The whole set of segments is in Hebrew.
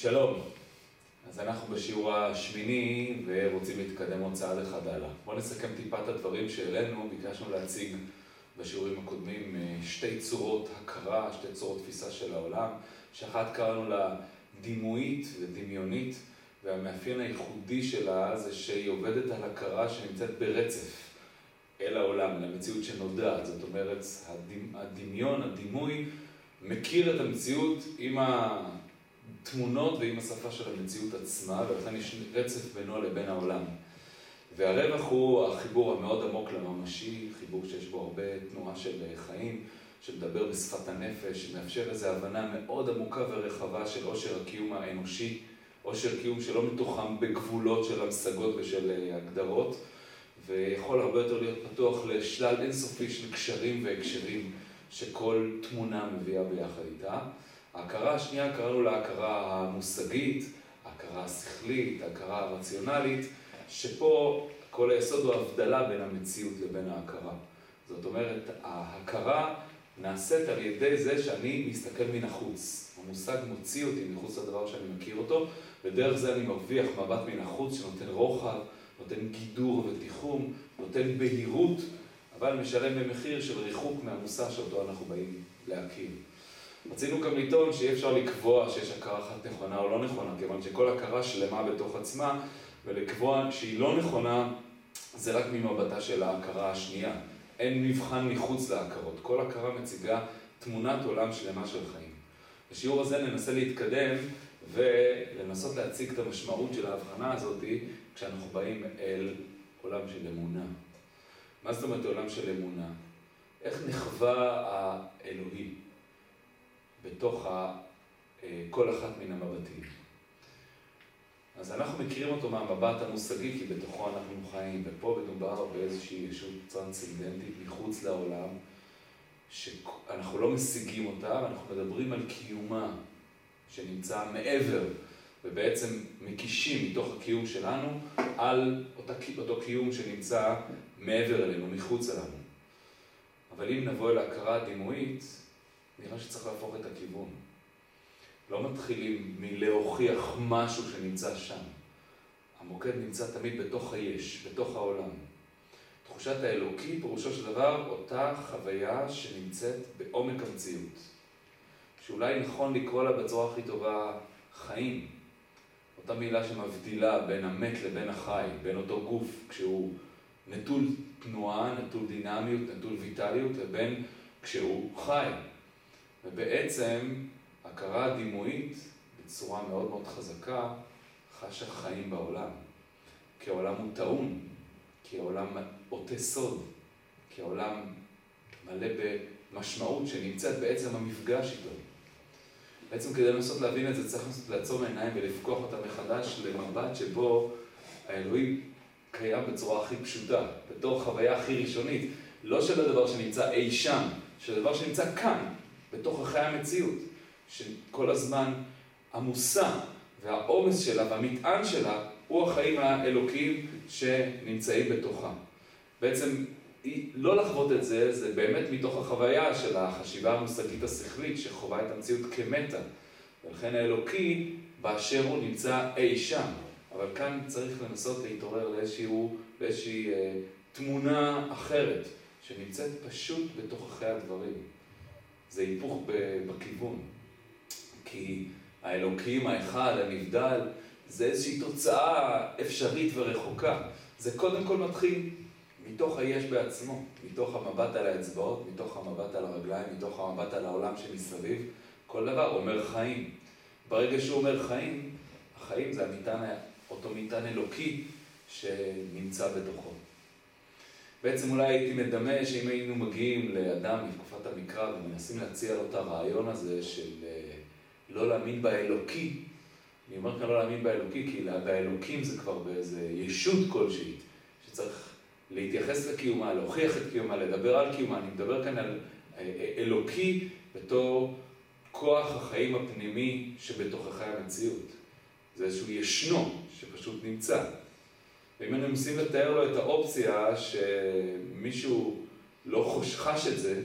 שלום, אז אנחנו בשיעור השמיני ורוצים להתקדם עוד צעד אחד הלאה. בואו נסכם טיפה את הדברים שהעלינו, ביקשנו להציג בשיעורים הקודמים שתי צורות הכרה, שתי צורות תפיסה של העולם, שאחת קראנו לה דימויית ודמיונית, והמאפיין הייחודי שלה זה שהיא עובדת על הכרה שנמצאת ברצף אל העולם, למציאות שנודעת, זאת אומרת, הדמיון, הדימוי, מכיר את המציאות עם התמונות ועם השפה של המציאות עצמה, ולכן יש רצף בינו לבין העולם. והרווח הוא החיבור המאוד עמוק לממשי, חיבור שיש בו הרבה תנועה של חיים, שמדבר בשפת הנפש, שמאפשר איזו הבנה מאוד עמוקה ורחבה של עושר הקיום האנושי, עושר קיום שלא מתוחם בגבולות של המשגות ושל הגדרות, ויכול הרבה יותר להיות פתוח לשלל אינסופי של קשרים והקשרים שכל תמונה מביאה ביחד איתה. ההכרה השנייה קראנו לה הכרה המושגית, ההכרה השכלית, ההכרה הרציונלית, שפה כל היסוד הוא הבדלה בין המציאות לבין ההכרה. זאת אומרת, ההכרה נעשית על ידי זה שאני מסתכל מן החוץ. המושג מוציא אותי מחוץ לדבר שאני מכיר אותו, ודרך זה אני מרוויח מבט מן החוץ שנותן רוחב, נותן גידור ותיחום, נותן בהירות, אבל משלם במחיר של ריחוק מהמושא שאותו אנחנו באים להכיר. רצינו גם לטעון שאי אפשר לקבוע שיש הכרה אחת נכונה או לא נכונה, כיוון שכל הכרה שלמה בתוך עצמה, ולקבוע שהיא לא נכונה, זה רק ממבטה של ההכרה השנייה. אין מבחן מחוץ להכרות. כל הכרה מציגה תמונת עולם שלמה של חיים. בשיעור הזה ננסה להתקדם ולנסות להציג את המשמעות של ההבחנה הזאת כשאנחנו באים אל עולם של אמונה. מה זאת אומרת עולם של אמונה? איך נחווה האלוהי בתוך כל אחת מן המבטים? אז אנחנו מכירים אותו מהמבט המושגי, כי בתוכו אנחנו חיים, ופה מדובר באיזושהי ישות טרנסצנדנטית מחוץ לעולם, שאנחנו לא משיגים אותה, ואנחנו מדברים על קיומה שנמצא מעבר, ובעצם מקישים מתוך הקיום שלנו על אותה, אותו קיום שנמצא מעבר אלינו, מחוץ אלינו. אבל אם נבוא אל ההכרה הדימויית, נראה שצריך להפוך את הכיוון. לא מתחילים מלהוכיח משהו שנמצא שם. המוקד נמצא תמיד בתוך היש, בתוך העולם. תחושת האלוקי, פירושו של דבר, אותה חוויה שנמצאת בעומק המציאות. שאולי נכון לקרוא לה בצורה הכי טובה חיים. אותה מילה שמבדילה בין המת לבין החי, בין אותו גוף כשהוא נטול תנועה, נטול דינמיות, נטול ויטליות, לבין כשהוא חי. ובעצם הכרה דימויית בצורה מאוד מאוד חזקה חשה חיים בעולם. כי העולם הוא טעון, כי העולם עוטה סוד, כי העולם מלא במשמעות שנמצאת בעצם המפגש איתו. בעצם כדי לנסות להבין את זה צריך לנסות לעצום העיניים ולפקוח אותה מחדש למבט שבו האלוהים קיים בצורה הכי פשוטה, בתור חוויה הכי ראשונית, לא של הדבר שנמצא אי שם, של הדבר שנמצא כאן, בתוך החיי המציאות. שכל הזמן המושא והעומס שלה והמטען שלה הוא החיים האלוקיים שנמצאים בתוכה. בעצם לא לחוות את זה, זה באמת מתוך החוויה של החשיבה המושגית השכלית שחווה את המציאות כמטה. ולכן האלוקי באשר הוא נמצא אי שם. אבל כאן צריך לנסות להתעורר לאיזשהו, לאיזושהי אה, תמונה אחרת, שנמצאת פשוט בתוך אחרי הדברים. זה היפוך בכיוון. כי האלוקים האחד, הנבדל, זה איזושהי תוצאה אפשרית ורחוקה. זה קודם כל מתחיל מתוך היש בעצמו, מתוך המבט על האצבעות, מתוך המבט על הרגליים, מתוך המבט על העולם שמסביב. כל דבר אומר חיים. ברגע שהוא אומר חיים, החיים זה המטען, אותו מטען אלוקי שנמצא בתוכו. בעצם אולי הייתי מדמה שאם היינו מגיעים לאדם מתקופת המקרא ומנסים להציע לו את הרעיון הזה של לא להאמין באלוקי, אני אומר כאן לא להאמין באלוקי, כי באלוקים זה כבר באיזה ישות כלשהי, שצריך להתייחס לקיומה, להוכיח את קיומה, לדבר על קיומה, אני מדבר כאן על אלוקי בתור כוח החיים הפנימי שבתוככי המציאות. זה איזשהו ישנו שפשוט נמצא. ואם היינו מנסים לתאר לו את האופציה שמישהו לא חש את זה,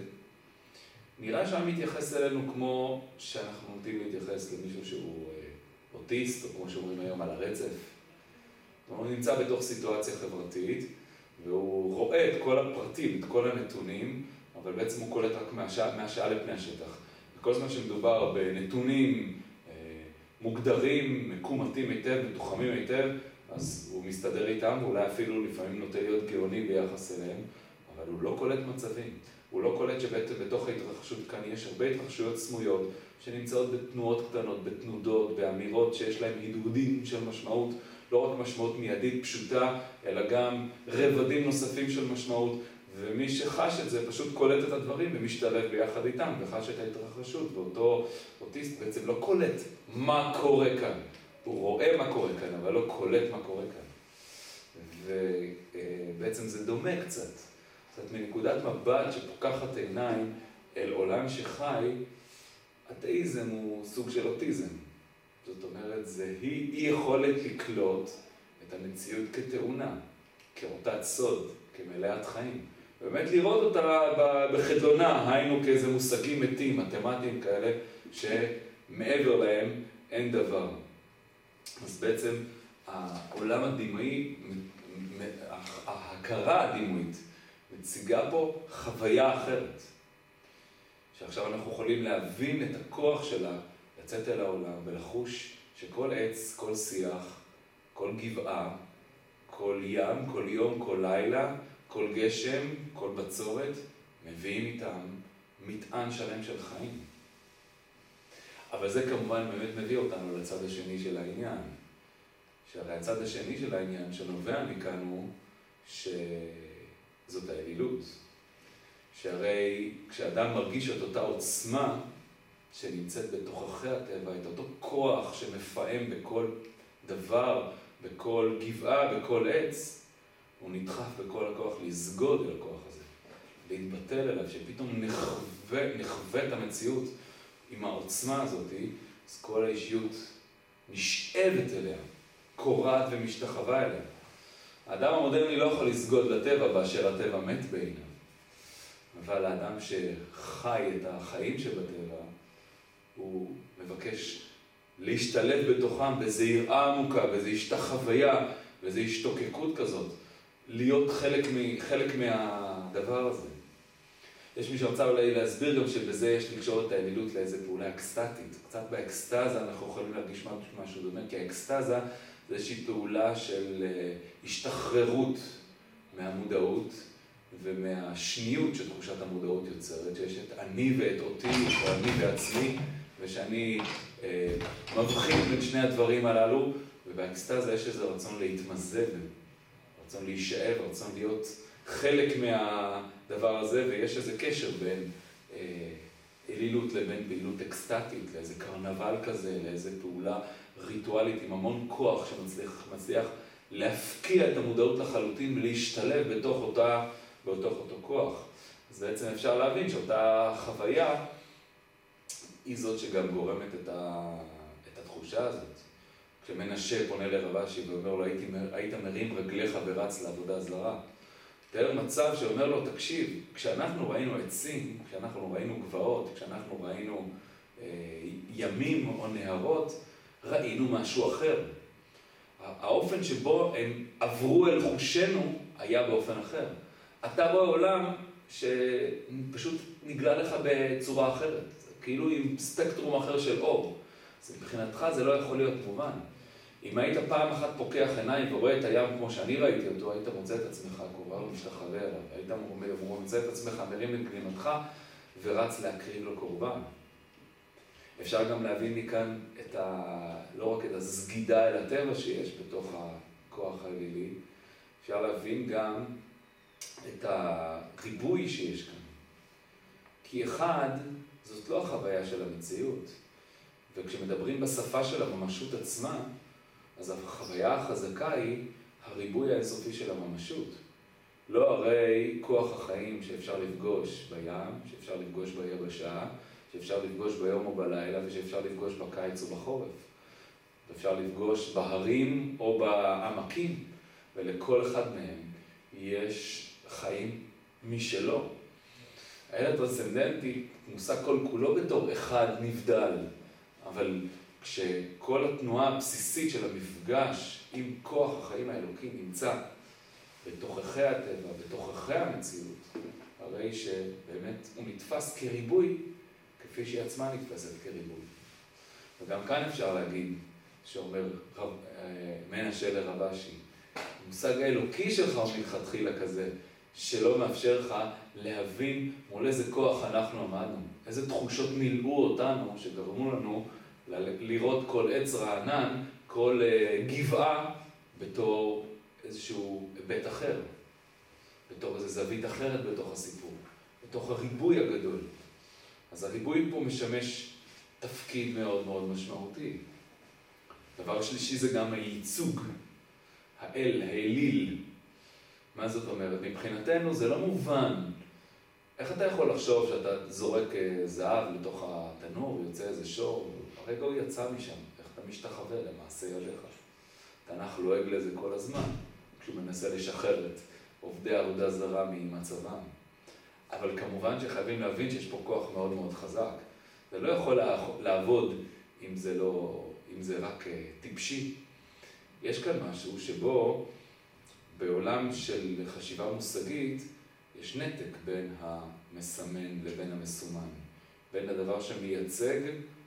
נראה שהיה מתייחס אלינו כמו שאנחנו נוטים להתייחס למישהו שהוא אוטיסט, או כמו שאומרים היום על הרצף. הוא נמצא בתוך סיטואציה חברתית, והוא רואה את כל הפרטים, את כל הנתונים, אבל בעצם הוא קולט רק מהשעה, מהשעה לפני השטח. וכל זמן שמדובר בנתונים אה, מוגדרים, מקומטים היטב, מתוחמים היטב, אז הוא מסתדר איתם, ואולי אפילו לפעמים נוטה להיות גאוני ביחס אליהם, אבל הוא לא קולט מצבים. הוא לא קולט שבתוך ההתרחשות כאן יש הרבה התרחשויות סמויות, שנמצאות בתנועות קטנות, בתנודות, באמירות שיש להן הדהודים של משמעות, לא רק משמעות מיידית פשוטה, אלא גם רבדים נוספים של משמעות, ומי שחש את זה פשוט קולט את הדברים ומשתלב ביחד איתם וחש את ההתרחשות, ואותו אוטיסט בעצם לא קולט מה קורה כאן. הוא רואה מה קורה כאן, אבל לא קולט מה קורה כאן. ובעצם זה דומה קצת, קצת מנקודת מבט שפוקחת עיניים אל עולם שחי, אתאיזם הוא סוג של אוטיזם. זאת אומרת, זה אי יכולת לקלוט את המציאות כתאונה, כאותת סוד, כמלאת חיים. באמת לראות אותה בחדלונה, היינו כאיזה מושגים מתים, מתמטיים כאלה, שמעבר להם אין דבר. אז בעצם העולם הדימאי, ההכרה הדימויית, מציגה פה חוויה אחרת. שעכשיו אנחנו יכולים להבין את הכוח שלה לצאת אל העולם ולחוש שכל עץ, כל שיח, כל גבעה, כל ים, כל יום, כל לילה, כל גשם, כל בצורת, מביאים איתם מטען שלם של חיים. אבל זה כמובן באמת מביא אותנו לצד השני של העניין. שהרי הצד השני של העניין שנובע מכאן הוא שזאת האלילות. שהרי כשאדם מרגיש את אותה עוצמה שנמצאת בתוככי הטבע, את אותו כוח שמפעם בכל דבר, בכל גבעה, בכל עץ, הוא נדחף בכל הכוח לסגוד אל הכוח הזה, להתבטל אליו, שפתאום נחווה, נחווה את המציאות עם העוצמה הזאת, אז כל האישיות נשאבת אליה, קורעת ומשתחווה אליה. האדם המודרני לא יכול לסגוד לטבע באשר הטבע מת בעיניו, אבל האדם שחי את החיים שבטבע, הוא מבקש להשתלב בתוכם באיזו יראה עמוקה, באיזו השתחוויה, באיזו השתוקקות כזאת, להיות חלק, מ, חלק מהדבר הזה. יש מי שרצה אולי להסביר גם שבזה יש לקשור את האלילות לאיזה פעולה אקסטטית. קצת באקסטזה אנחנו יכולים להרגיש משהו דומה, כי האקסטזה זה איזושהי פעולה של אה, השתחררות מהמודעות ומהשניות שתחושת המודעות יוצרת, שיש את אני ואת אותי, או אני ועצמי, ושאני אה, מבחין בין שני הדברים הללו, ובאקסטזה יש איזה רצון להתמזג, רצון להישאר, רצון להיות חלק מהדבר הזה, ויש איזה קשר בין אה, אלילות לבין פעילות אקסטטית, לאיזה קרנבל כזה, לאיזה פעולה ריטואלית עם המון כוח שמצליח להפקיע את המודעות לחלוטין ולהשתלב בתוך אותה, בתוך אותו כוח. אז בעצם אפשר להבין שאותה חוויה היא זאת שגם גורמת את, ה, את התחושה הזאת. כשמנשה פונה לרבשי ואומר לו, היית מרים רגליך ורץ לעבודה זרה. תאר מצב שאומר לו, תקשיב, כשאנחנו ראינו עצים, כשאנחנו ראינו גבעות, כשאנחנו ראינו אה, ימים או נהרות, ראינו משהו אחר. האופן שבו הם עברו אל חושנו היה באופן אחר. אתה רואה עולם שפשוט נגלה לך בצורה אחרת. כאילו עם ספקטרום אחר של אור. אז מבחינתך זה לא יכול להיות מובן. אם היית פעם אחת פוקח עיניים ורואה את הים כמו שאני ראיתי אותו, היית מוצא את עצמך קרובה ומשתחווה אליו. היית מוצא את עצמך מרים את גלימתך ורץ להקריב לו קורבן. אפשר גם להבין מכאן את ה... לא רק את הסגידה אל הטבע שיש בתוך הכוח האלילי, אפשר להבין גם את הריבוי שיש כאן. כי אחד, זאת לא החוויה של המציאות. וכשמדברים בשפה של הממשות עצמה, אז החוויה החזקה היא הריבוי האינסופי של הממשות. לא הרי כוח החיים שאפשר לפגוש בים, שאפשר לפגוש ביבשה, שאפשר לפגוש ביום או בלילה ושאפשר לפגוש בקיץ או בחורף. אפשר לפגוש בהרים או בעמקים, ולכל אחד מהם יש חיים משלו. הילד הטרנסצנדנטי מושג כל כולו בתור אחד נבדל, אבל כשכל התנועה הבסיסית של המפגש עם כוח החיים האלוקי נמצא בתוככי הטבע, בתוככי המציאות, הרי שבאמת הוא נתפס כריבוי, כפי שהיא עצמה נתפסת כריבוי. וגם כאן אפשר להגיד, שאומר אה, מנשה לרבשי, המושג האלוקי שלך הוא מלכתחילה כזה, שלא מאפשר לך להבין מול איזה כוח אנחנו עמדנו, איזה תחושות מילאו אותנו, שגרמו לנו לראות כל עץ רענן, כל אה, גבעה, בתור איזשהו היבט אחר, בתור איזו זווית אחרת בתוך הסיפור, בתוך הריבוי הגדול. אז הריבוי פה משמש תפקיד מאוד מאוד משמעותי. דבר שלישי זה גם הייצוג, האל, האליל. מה זאת אומרת? מבחינתנו זה לא מובן. איך אתה יכול לחשוב שאתה זורק אה, זהב לתוך התנור, יוצא איזה שור, הרגע הוא יצא משם, איך אתה משתחווה למעשה ידיך. תנ"ך לועג לזה כל הזמן, כשהוא מנסה לשחרר את עובדי עבודה זרה ממצבם. אבל כמובן שחייבים להבין שיש פה כוח מאוד מאוד חזק. זה לא יכול לעבוד אם זה, לא, אם זה רק אה, טיפשי. יש כאן משהו שבו בעולם של חשיבה מושגית יש נתק בין המסמן לבין המסומן, בין הדבר שמייצג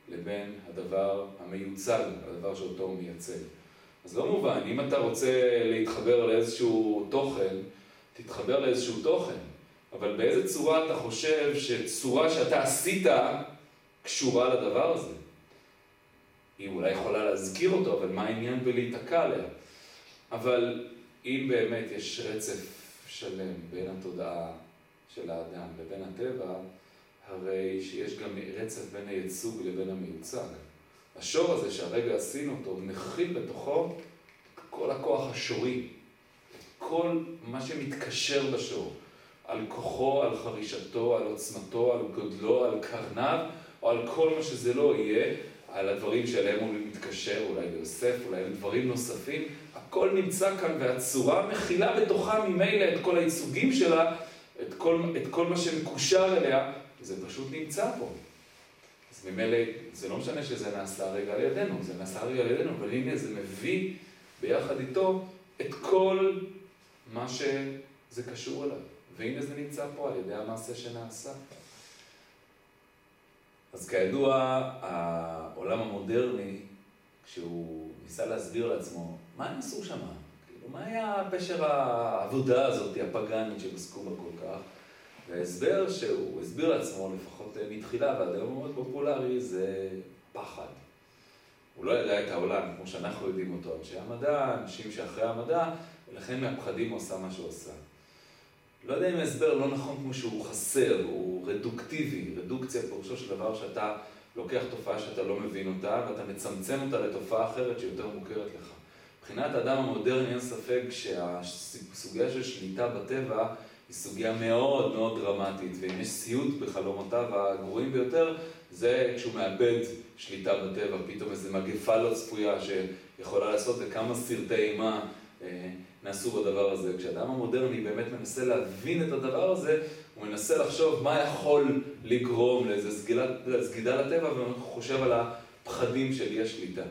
לבין הדבר המיוצג, הדבר שאותו הוא מייצג. אז לא מובן, אם אתה רוצה להתחבר לאיזשהו תוכן, תתחבר לאיזשהו תוכן, אבל באיזה צורה אתה חושב שצורה שאתה עשית קשורה לדבר הזה? היא אולי יכולה להזכיר אותו, אבל מה העניין בלהיתקע עליה? אבל אם באמת יש רצף שלם בין התודעה של האדם לבין הטבע, הרי שיש גם רצף בין הייצוג לבין המיוצג. השור הזה שהרגע עשינו אותו, מכיל בתוכו כל הכוח השורי, כל מה שמתקשר בשור, על כוחו, על חרישתו, על עוצמתו, על גודלו, על קרניו, או על כל מה שזה לא יהיה, על הדברים שאליהם הוא מתקשר, אולי ליוסף, אולי לדברים נוספים, הכל נמצא כאן, והצורה מכילה בתוכה ממילא את כל הייצוגים שלה, את כל, את כל מה שמקושר אליה, זה פשוט נמצא פה. אז ממילא, זה לא משנה שזה נעשה רגע על ידינו, זה נעשה רגע על ידינו, אבל הנה זה מביא ביחד איתו את כל מה שזה קשור אליו. והנה זה נמצא פה על ידי המעשה שנעשה. אז כידוע, העולם המודרני, כשהוא ניסה להסביר לעצמו, מה הם עשו שם? כאילו, מה היה פשר העבודה הזאת, הפגאנית שהם עסקו בה כל כך? וההסבר שהוא הסביר לעצמו, לפחות מתחילה, ועד היום מאוד פופולרי, זה פחד. הוא לא ידע את העולם כמו שאנחנו יודעים אותו, אנשי המדע, אנשים שאחרי המדע, ולכן מהפחדים הוא עשה מה שהוא עשה. לא יודע אם ההסבר לא נכון כמו שהוא חסר, הוא רדוקטיבי, רדוקציה פירושו של דבר שאתה לוקח תופעה שאתה לא מבין אותה, ואתה מצמצם אותה לתופעה אחרת שיותר מוכרת לך. מבחינת האדם המודרני אין ספק שהסוגיה של שליטה בטבע היא סוגיה מאוד מאוד דרמטית, ואם יש סיוט בחלומותיו הגרועים ביותר, זה כשהוא מאבד שליטה בטבע, פתאום איזו מגפה לא צפויה שיכולה לעשות וכמה סרטי אימה אה, נעשו בדבר הזה. כשאדם המודרני באמת מנסה להבין את הדבר הזה, הוא מנסה לחשוב מה יכול לגרום לאיזו סגידה לטבע, וחושב על הפחדים של אי השליטה.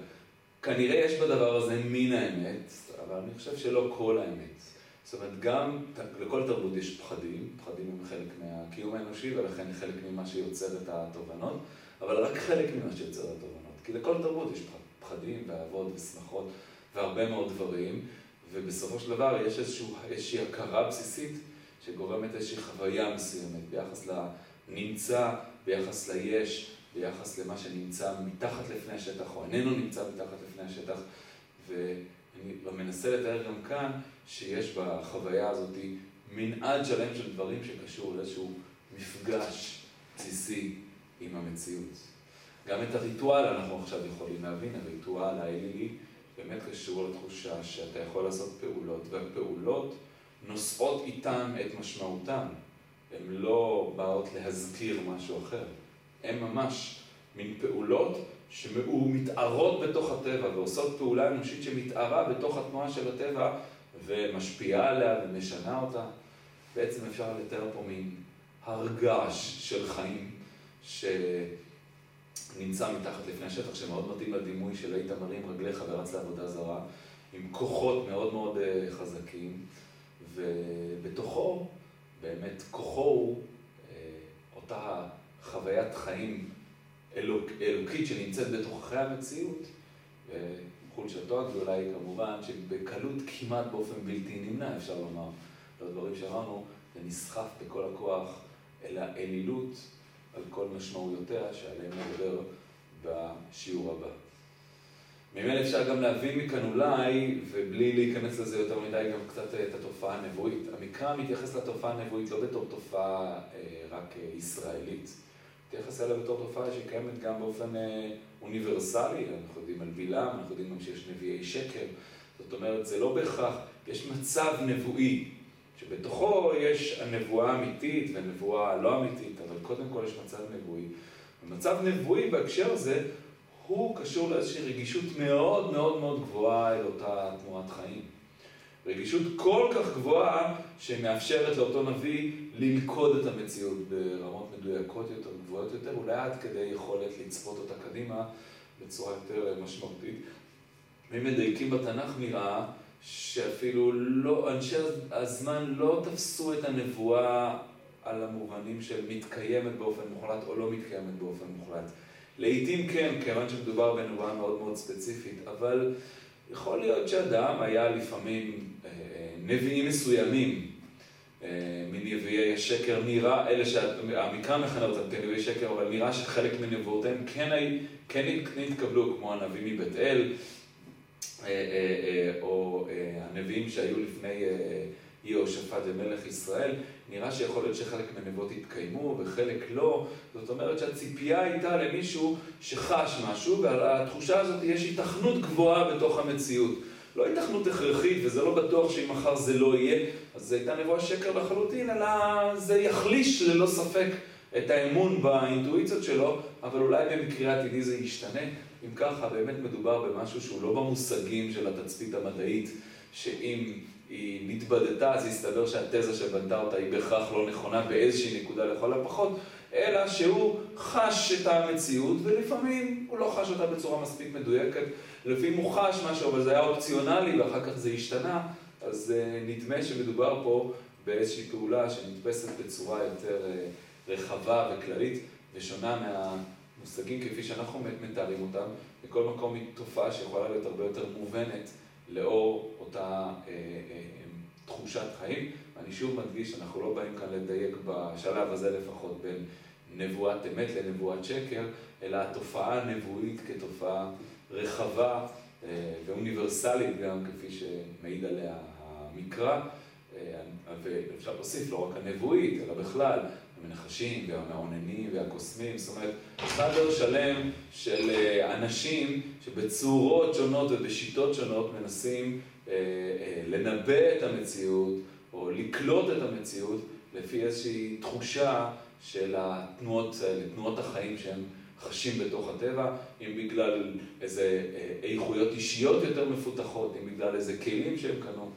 כנראה יש בדבר הזה מן האמת, אבל אני חושב שלא כל האמת. זאת אומרת, גם לכל תרבות יש פחדים, פחדים הם חלק מהקיום האנושי, ולכן חלק ממה שיוצר את התובנות, אבל רק חלק ממה שיוצר את התובנות. כי לכל תרבות יש פחדים ואהבות ושמחות והרבה מאוד דברים, ובסופו של דבר יש איזשהו, איזושהי הכרה בסיסית שגורמת איזושהי חוויה מסוימת ביחס לנמצא, ביחס ליש, ביחס למה שנמצא מתחת לפני השטח או איננו נמצא מתחת לפני השטח. ואני מנסה לתאר גם כאן שיש בחוויה הזאת מנעד שלם של דברים שקשור לאיזשהו מפגש בסיסי עם המציאות. גם את הריטואל אנחנו עכשיו יכולים להבין, הריטואל האלילי באמת קשור לתחושה שאתה יכול לעשות פעולות, והפעולות נושאות איתן את משמעותן. הן לא באות להזכיר משהו אחר. הן ממש מין פעולות שמתארות בתוך הטבע ועושות פעולה אנושית שמתארה בתוך התנועה של הטבע ומשפיעה עליה ומשנה אותה. בעצם אפשר לתאר פה מין הרגש של חיים, ש... נמצא מתחת לפני השטח, שמאוד מתאים לדימוי של היית מרים רגליך ורץ לעבודה זרה, עם כוחות מאוד מאוד אה, חזקים, ובתוכו, באמת, כוחו הוא אה, אותה חוויית חיים אלוק, אלוקית שנמצאת בתוככי המציאות. וחולשתו הגדולה היא כמובן שבקלות כמעט באופן בלתי נמנע, אפשר לומר, לא דברים שאמרנו, זה נסחף בכל הכוח אל האלילות על כל משמעויותיה שעליהן נדבר בשיעור הבא. ממילא אפשר גם להבין מכאן אולי, ובלי להיכנס לזה יותר מדי, גם קצת את התופעה הנבואית. המקרא מתייחס לתופעה הנבואית לא בתור תופעה אה, רק אה, ישראלית, מתייחס אליה בתור תופעה שקיימת גם באופן אה, אוניברסלי, אנחנו יודעים על בלעם, אנחנו יודעים גם שיש נביאי שקר, זאת אומרת, זה לא בהכרח, יש מצב נבואי, שבתוכו יש הנבואה האמיתית והנבואה הלא אמיתית, אבל קודם כל יש מצב נבואי. ומצב נבואי בהקשר הזה, הוא קשור לאיזושהי רגישות מאוד מאוד מאוד גבוהה אל אותה תנועת חיים. רגישות כל כך גבוהה שמאפשרת לאותו נביא ללכוד את המציאות ברמות מדויקות יותר, גבוהות יותר, אולי עד כדי יכולת לצפות אותה קדימה בצורה יותר משמעותית. אם מדייקים בתנ"ך נראה שאפילו לא, אנשי הזמן לא תפסו את הנבואה על המובנים של מתקיימת באופן מוחלט או לא מתקיימת באופן מוחלט. לעיתים כן, כיוון שמדובר בנבואה מאוד מאוד ספציפית, אבל יכול להיות שאדם היה לפעמים אה, אה, נביאים מסוימים אה, מנביאי השקר, נראה, אלה שהמקרא מכנה אותם כנביאי שקר, אבל נראה שחלק מנבואותיהם כן, כן נתקבלו, כמו הנביא מבית אל, או הנביאים שהיו לפני יהושפט ומלך ישראל, נראה שיכול להיות שחלק מהנבואות יתקיימו וחלק לא, זאת אומרת שהציפייה הייתה למישהו שחש משהו, ועל התחושה הזאת יש היתכנות גבוהה בתוך המציאות. לא היתכנות הכרחית, וזה לא בטוח שאם מחר זה לא יהיה, אז זו הייתה נבואה שקר לחלוטין, אלא זה יחליש ללא ספק את האמון באינטואיציות שלו, אבל אולי במקרה עתידי זה ישתנה. אם ככה, באמת מדובר במשהו שהוא לא במושגים של התצפית המדעית, שאם היא נתבדתה, אז הסתבר שהתזה שבנתה אותה היא בהכרח לא נכונה באיזושהי נקודה לכל הפחות, אלא שהוא חש את המציאות, ולפעמים הוא לא חש אותה בצורה מספיק מדויקת. לפעמים הוא חש משהו, אבל זה היה אופציונלי, ואחר כך זה השתנה, אז uh, נדמה שמדובר פה באיזושהי פעולה שנתפסת בצורה יותר uh, רחבה וכללית, ושונה מהמושגים כפי שאנחנו מתארים אותם. בכל מקום היא תופעה שיכולה להיות הרבה יותר מובנת. לאור אותה אה, אה, תחושת חיים. ואני שוב מדגיש, אנחנו לא באים כאן לדייק בשלב הזה לפחות בין נבואת אמת לנבואת שקר, אלא התופעה הנבואית כתופעה רחבה אה, ואוניברסלית גם, כפי שמעיד עליה המקרא. ואפשר להוסיף לא רק הנבואית, אלא בכלל, המנחשים והמעוננים והקוסמים, זאת אומרת, חדר שלם של אה, אנשים שבצורות שונות ובשיטות שונות מנסים אה, אה, לנבא את המציאות או לקלוט את המציאות לפי איזושהי תחושה של התנועות תנועות החיים שהם חשים בתוך הטבע, אם בגלל איזה איכויות אישיות יותר מפותחות, אם בגלל איזה כלים שהם קנו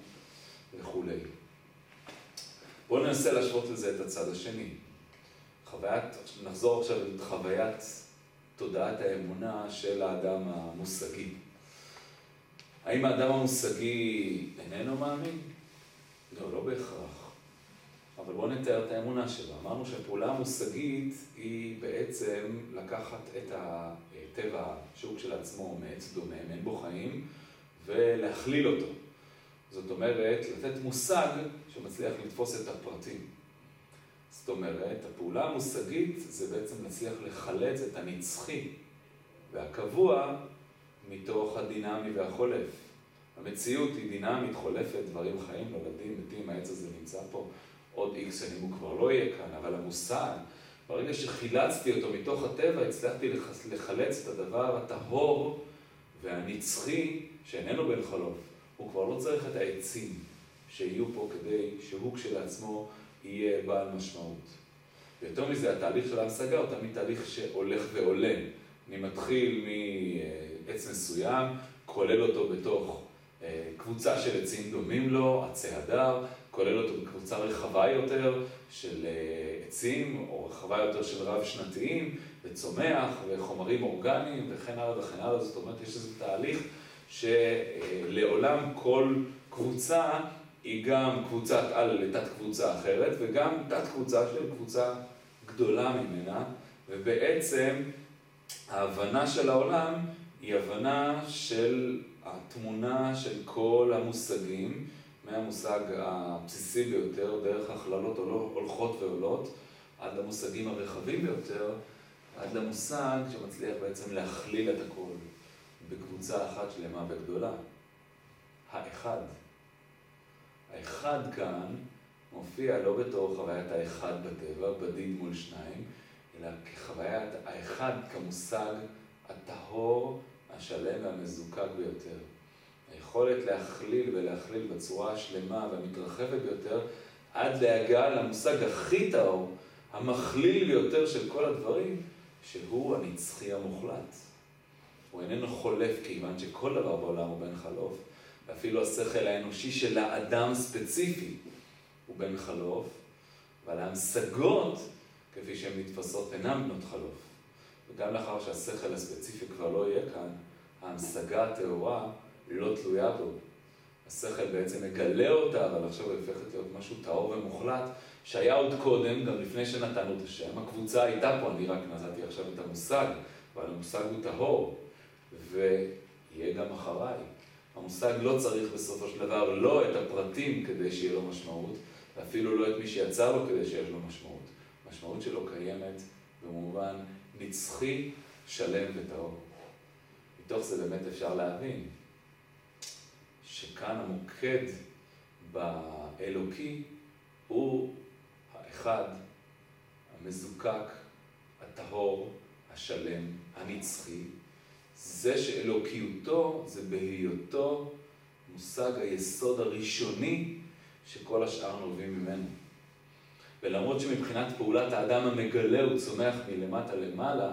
וכולי. בואו ננסה להשוות לזה את הצד השני. חוויית, נחזור עכשיו לחוויית תודעת האמונה של האדם המושגי. האם האדם המושגי איננו מאמין? לא, לא בהכרח. אבל בואו נתאר את האמונה שלו. אמרנו שהפעולה המושגית היא בעצם לקחת את הטבע, שוק של עצמו, מעץ דומם, אין בו חיים, ולהכליל אותו. זאת אומרת, לתת מושג שמצליח לתפוס את הפרטים. זאת אומרת, הפעולה המושגית זה בעצם להצליח לחלץ את הנצחי והקבוע מתוך הדינמי והחולף. המציאות היא דינמית, חולפת, דברים חיים, נולדים, מתים, העץ הזה נמצא פה עוד איקס שנים הוא כבר לא יהיה כאן, אבל המושג, ברגע שחילצתי אותו מתוך הטבע, הצלחתי לחלץ את הדבר הטהור והנצחי שאיננו בן חלוף. הוא כבר לא צריך את העצים שיהיו פה כדי שהוא כשלעצמו יהיה בעל משמעות. ויותר מזה, התהליך של ההשגה הוא תמיד תהליך שהולך ועולה. אני מתחיל מעץ מסוים, כולל אותו בתוך אה, קבוצה של עצים דומים לו, עצי הדר, כולל אותו בקבוצה רחבה יותר של עצים, או רחבה יותר של רב-שנתיים, וצומח, וחומרים אורגניים, וכן הלאה וכן הלאה. זאת אומרת, יש איזה תהליך שלעולם כל קבוצה היא גם קבוצת על לתת קבוצה אחרת, וגם תת קבוצה של קבוצה גדולה ממנה, ובעצם ההבנה של העולם היא הבנה של התמונה של כל המושגים, מהמושג הבסיסי ביותר, דרך הכללות הולכות ועולות, עד למושגים הרחבים ביותר, עד למושג שמצליח בעצם להכליל את הכל בקבוצה אחת שלמה וגדולה. האחד. האחד כאן מופיע לא בתור חוויית האחד בטבע, בדיד מול שניים, אלא כחוויית האחד כמושג הטהור, השלם והמזוקק ביותר. היכולת להכליל ולהכליל בצורה השלמה והמתרחבת ביותר, עד להגעה למושג הכי טהור, המכליל ביותר של כל הדברים, שהוא הנצחי המוחלט. הוא איננו חולף כיוון שכל דבר בעולם הוא בן חלוף, ואפילו השכל האנושי של האדם ספציפי הוא בן חלוף, אבל ההמשגות, כפי שהן נתפסות, אינן בנות חלוף. וגם לאחר שהשכל הספציפי כבר לא יהיה כאן, ההמשגה הטהורה לא תלויה בו. השכל בעצם מגלה אותה, אבל עכשיו היא הופכת להיות משהו טהור ומוחלט, שהיה עוד קודם, גם לפני שנתנו את השם. הקבוצה הייתה פה, אני רק נתתי עכשיו את המושג, אבל המושג הוא טהור, ויהיה גם אחריי. המושג לא צריך בסופו של דבר לא את הפרטים כדי שיהיה לו משמעות, ואפילו לא את מי שיצר לו כדי שיש לו משמעות. המשמעות שלו קיימת במובן נצחי, שלם וטהור. מתוך זה באמת אפשר להבין שכאן המוקד באלוקי הוא האחד, המזוקק, הטהור, השלם, הנצחי. זה שאלוקיותו זה בהיותו מושג היסוד הראשוני שכל השאר נובעים ממנו. ולמרות שמבחינת פעולת האדם המגלה הוא צומח מלמטה למעלה,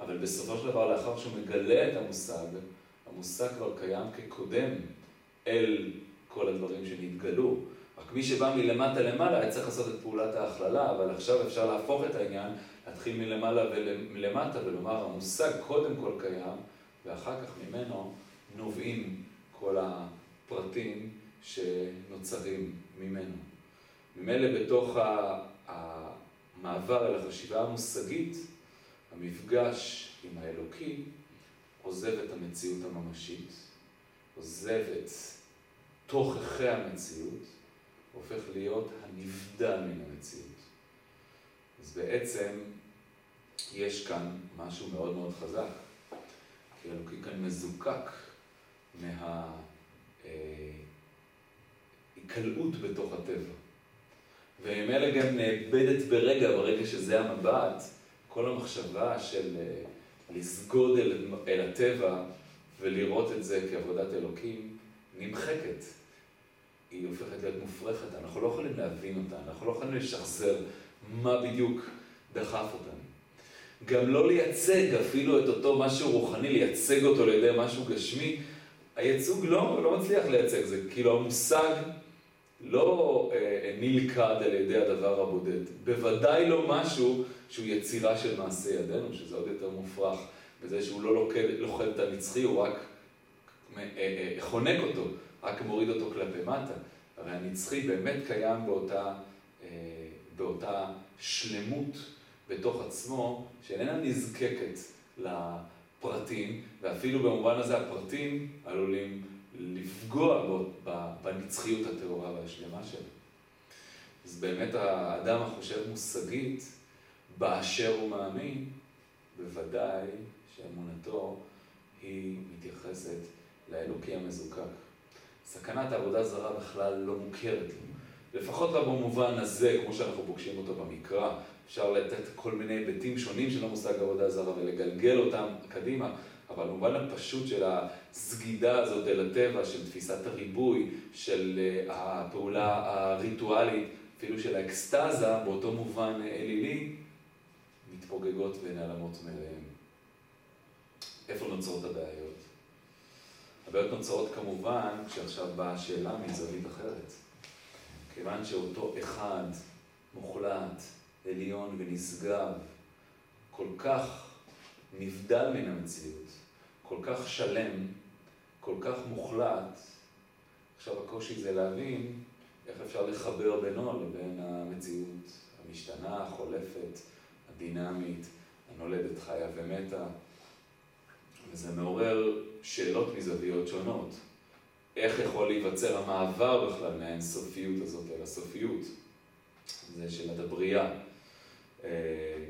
אבל בסופו של דבר לאחר שהוא מגלה את המושג, המושג כבר קיים כקודם אל כל הדברים שנתגלו. רק מי שבא מלמטה למעלה היה צריך לעשות את פעולת ההכללה, אבל עכשיו אפשר להפוך את העניין, להתחיל מלמעלה ומלמטה ולומר המושג קודם כל קיים, ואחר כך ממנו נובעים כל הפרטים שנוצרים ממנו. ממילא בתוך המעבר אל החשיבה המושגית, המפגש עם האלוקי עוזב את המציאות הממשית, עוזב את תוככי המציאות, הופך להיות הנבדל מן המציאות. אז בעצם יש כאן משהו מאוד מאוד חזק, כי אלוקי כאן מזוקק מההיקלעות בתוך הטבע. וממילא גם נאבדת ברגע, ברגע שזה המבט, כל המחשבה של אה, לסגוד אל, אל הטבע ולראות את זה כעבודת אלוקים, נמחקת. היא הופכת להיות מופרכת, אנחנו לא יכולים להבין אותה, אנחנו לא יכולים לשחזר מה בדיוק דחף אותנו. גם לא לייצג אפילו את אותו משהו רוחני, לייצג אותו על ידי משהו גשמי, הייצוג לא, לא מצליח לייצג, זה. כאילו המושג לא אה, נלכד על ידי הדבר הבודד, בוודאי לא משהו שהוא יצירה של מעשה ידינו, שזה עוד יותר מופרך, בזה שהוא לא לוכד, את הנצחי, הוא רק אה, אה, חונק אותו, רק מוריד אותו כלפי מטה. הרי הנצחי באמת קיים באותה, אה, באותה שלמות בתוך עצמו, שאיננה נזקקת לפרטים, ואפילו במובן הזה הפרטים עלולים לפגוע בנצחיות הטהורה והשלמה שלו. אז באמת האדם החושב מושגית, באשר הוא מאמין, בוודאי שאמונתו היא מתייחסת לאלוקי המזוקק. סכנת העבודה זרה בכלל לא מוכרת לנו. לפחות לא במובן הזה, כמו שאנחנו פוגשים אותו במקרא, אפשר לתת כל מיני היבטים שונים של המושג עבודה זרה ולגלגל אותם קדימה, אבל במובן הפשוט של הסגידה הזאת אל הטבע, של תפיסת הריבוי, של אה, הפעולה הריטואלית, אפילו של האקסטזה, באותו מובן אלילי, מתפוגגות ונעלמות מאליהן. איפה נוצרות הבעיות? הבעיות נוצרות כמובן כשעכשיו באה השאלה מזווית אחרת. כיוון שאותו אחד מוחלט, עליון ונשגב, כל כך נבדל מן המציאות, כל כך שלם, כל כך מוחלט, עכשיו הקושי זה להבין איך אפשר לחבר בינו לבין המציאות המשתנה, החולפת, הדינמית, הנולדת חיה ומתה. וזה מעורר שאלות מזוויות שונות. איך יכול להיווצר המעבר בכלל מהאינסופיות הזאת אל הסופיות? זה שאלת הבריאה. אה,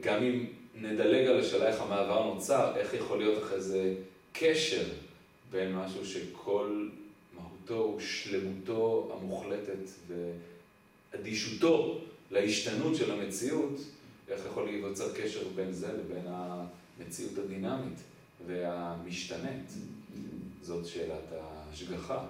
גם אם נדלג על השאלה איך המעבר נוצר, איך יכול להיות אחרי זה קשר בין משהו שכל מהותו ושלמותו המוחלטת ואדישותו להשתנות של המציאות, איך יכול להיווצר קשר בין זה לבין המציאות הדינמית והמשתנית. זאת שאלת ההשגחה.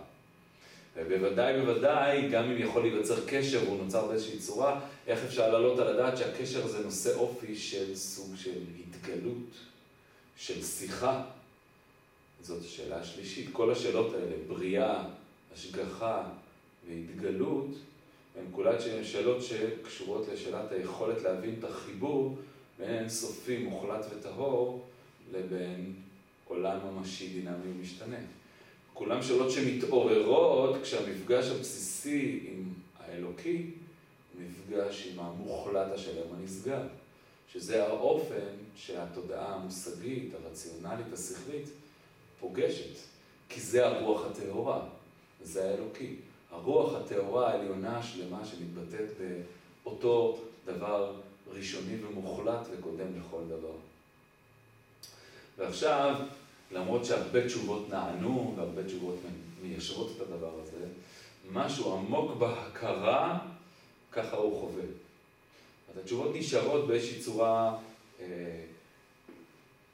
ובוודאי בוודאי, גם אם יכול להיווצר קשר והוא נוצר באיזושהי צורה, איך אפשר להעלות על הדעת שהקשר הזה נושא אופי של סוג של התגלות, של שיחה. זאת השאלה השלישית. כל השאלות האלה, בריאה, השגחה והתגלות, הן כולן שאלות שקשורות לשאלת היכולת להבין את החיבור בין אינסופי, מוחלט וטהור, לבין עולם ממשי, דינמי ומשתנה. כולם שאלות שמתעוררות כשהמפגש הבסיסי עם האלוקי מפגש עם המוחלט השלם הנשגב, שזה האופן שהתודעה המושגית, הרציונלית, השכלית, פוגשת, כי זה הרוח הטהורה, זה האלוקי. הרוח הטהורה העליונה השלמה שמתבטאת באותו דבר ראשוני ומוחלט וקודם לכל דבר. ועכשיו, למרות שהרבה תשובות נענו והרבה תשובות מיישרות את הדבר הזה, משהו עמוק בהכרה, ככה הוא חווה. אז התשובות נשארות באיזושהי צורה, אה,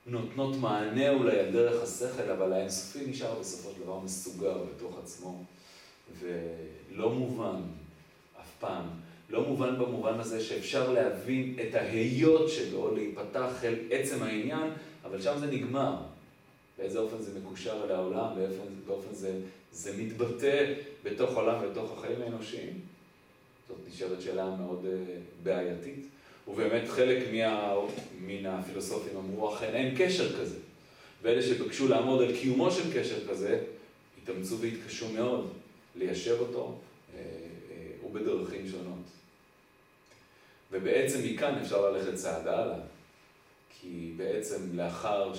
נותנות מענה אולי על דרך השכל, אבל האינסופי נשאר בסופו של דבר מסוגר בתוך עצמו, ולא מובן אף פעם. לא מובן במובן הזה שאפשר להבין את ההיות שלו, להיפתח אל עצם העניין, אבל שם זה נגמר. באיזה אופן זה מקושר אל העולם, באופן, זה, זה מתבטא בתוך עולם ובתוך החיים האנושיים. זאת נשארת שאלה מאוד uh, בעייתית. ובאמת חלק מה, מן הפילוסופים אמרו, אכן אין קשר כזה. ואלה שבקשו לעמוד על קיומו של קשר כזה, התאמצו והתקשו מאוד ליישב אותו, uh, uh, ובדרכים שונות. ובעצם מכאן אפשר ללכת צעד הלאה. כי בעצם לאחר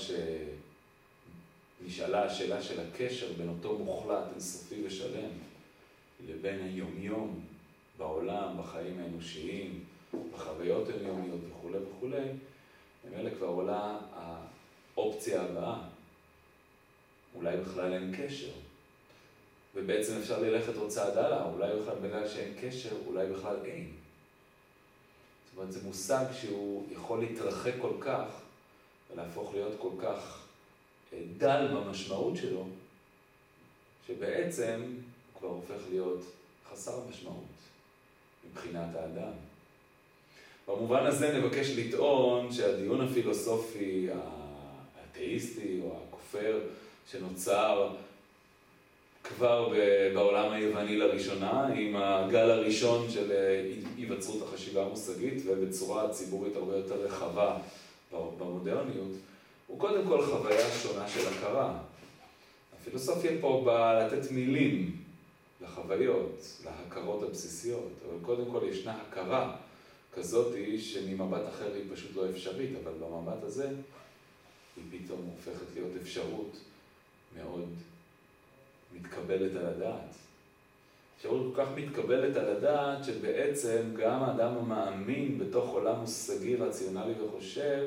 שנשאלה השאלה של הקשר בין אותו מוחלט, אינסופי ושלם, לבין היומיום בעולם, בחיים האנושיים, בחוויות היומיומיות וכולי וכולי, ממילא כבר עולה האופציה הבאה. אולי בכלל אין קשר. ובעצם אפשר ללכת עוד צעד הלאה, אולי בכלל בגלל שאין קשר, אולי בכלל אין. אומרת, זה מושג שהוא יכול להתרחק כל כך ולהפוך להיות כל כך אה, דל במשמעות שלו, שבעצם הוא כבר הופך להיות חסר משמעות מבחינת האדם. במובן הזה נבקש לטעון שהדיון הפילוסופי האתאיסטי או הכופר שנוצר כבר בעולם היווני לראשונה, עם הגל הראשון של אה, היווצרות החשיבה המושגית ובצורה ציבורית הרבה יותר רחבה במודרניות, הוא קודם כל חוויה שונה של הכרה. הפילוסופיה פה באה לתת מילים לחוויות, להכרות הבסיסיות, אבל קודם כל ישנה הכרה כזאתי שממבט אחר היא פשוט לא אפשרית, אבל במבט הזה היא פתאום הופכת להיות אפשרות מאוד מתקבלת על הדעת. אפשרות כל כך מתקבלת על הדעת, שבעצם גם האדם המאמין בתוך עולם מושגי, רציונלי וחושב,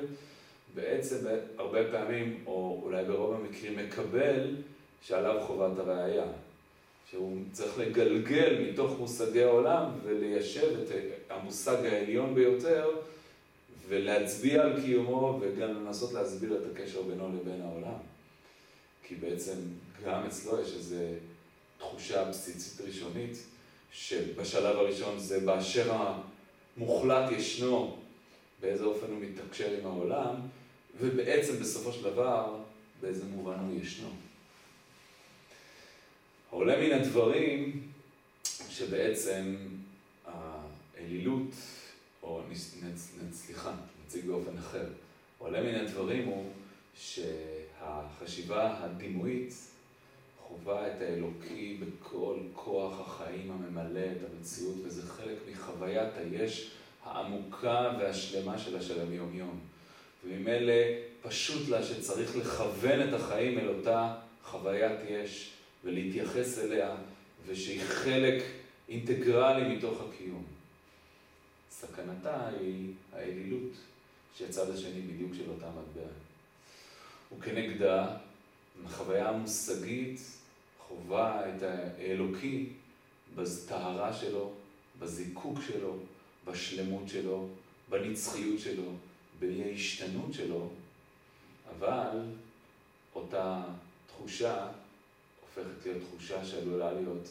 בעצם הרבה פעמים, או אולי ברוב המקרים, מקבל שעליו חובת הראייה. שהוא צריך לגלגל מתוך מושגי העולם וליישב את המושג העליון ביותר ולהצביע על קיומו וגם לנסות להסביר את הקשר בינו לבין העולם. כי בעצם גם אצלו יש איזו תחושה בסיסית ראשונית, שבשלב הראשון זה באשר המוחלט ישנו, באיזה אופן הוא מתקשר עם העולם, ובעצם בסופו של דבר, באיזה מובן הוא ישנו. עולה מן הדברים שבעצם האלילות, או סליחה, נציג באופן אחר, עולה מן הדברים הוא שהחשיבה הדימויית חווה את האלוקי בכל כוח החיים הממלא את המציאות, וזה חלק מחוויית היש העמוקה והשלמה שלה של היום-יום. וממילא פשוט לה שצריך לכוון את החיים אל אותה חוויית יש ולהתייחס אליה, ושהיא חלק אינטגרלי מתוך הקיום. סכנתה היא האלילות, שהיא הצד השני בדיוק של אותה מטבע. וכנגדה, החוויה המושגית חווה את האלוקי בטהרה שלו, בזיקוק שלו, בשלמות שלו, בנצחיות שלו, באי ההשתנות שלו, אבל אותה תחושה הופכת להיות תחושה שעלולה להיות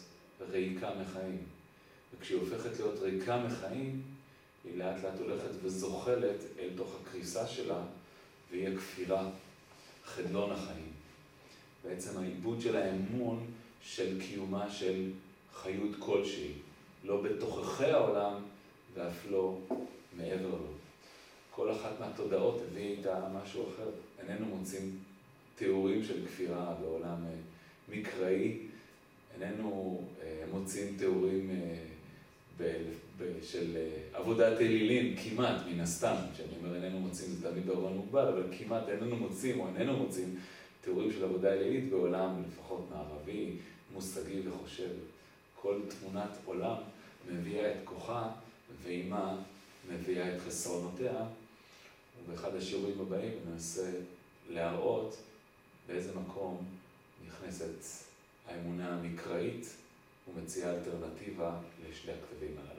ריקה מחיים. וכשהיא הופכת להיות ריקה מחיים, היא לאט לאט הולכת וזוחלת אל תוך הקריסה שלה, והיא הכפירה, חדלון החיים. בעצם העיבוד של האמון של קיומה של חיות כלשהי, לא בתוככי העולם ואף לא מעבר לו. כל אחת מהתודעות הביא איתה משהו אחר. איננו מוצאים תיאורים של כפירה בעולם אה, מקראי, איננו אה, מוצאים תיאורים אה, של עבודת אלילים, כמעט, מן הסתם. כשאני אומר איננו מוצאים זה תמיד בעולם מוגבל, אבל כמעט איננו מוצאים או איננו מוצאים תיאורים של עבודה אלילית בעולם, לפחות מערבי, מושגי וחושב. כל תמונת עולם מביאה את כוחה, ועימה מביאה את חסרונותיה. ובאחד השיעורים הבאים ננסה להראות באיזה מקום נכנסת האמונה המקראית ומציעה אלטרנטיבה לשני הכתבים הללו.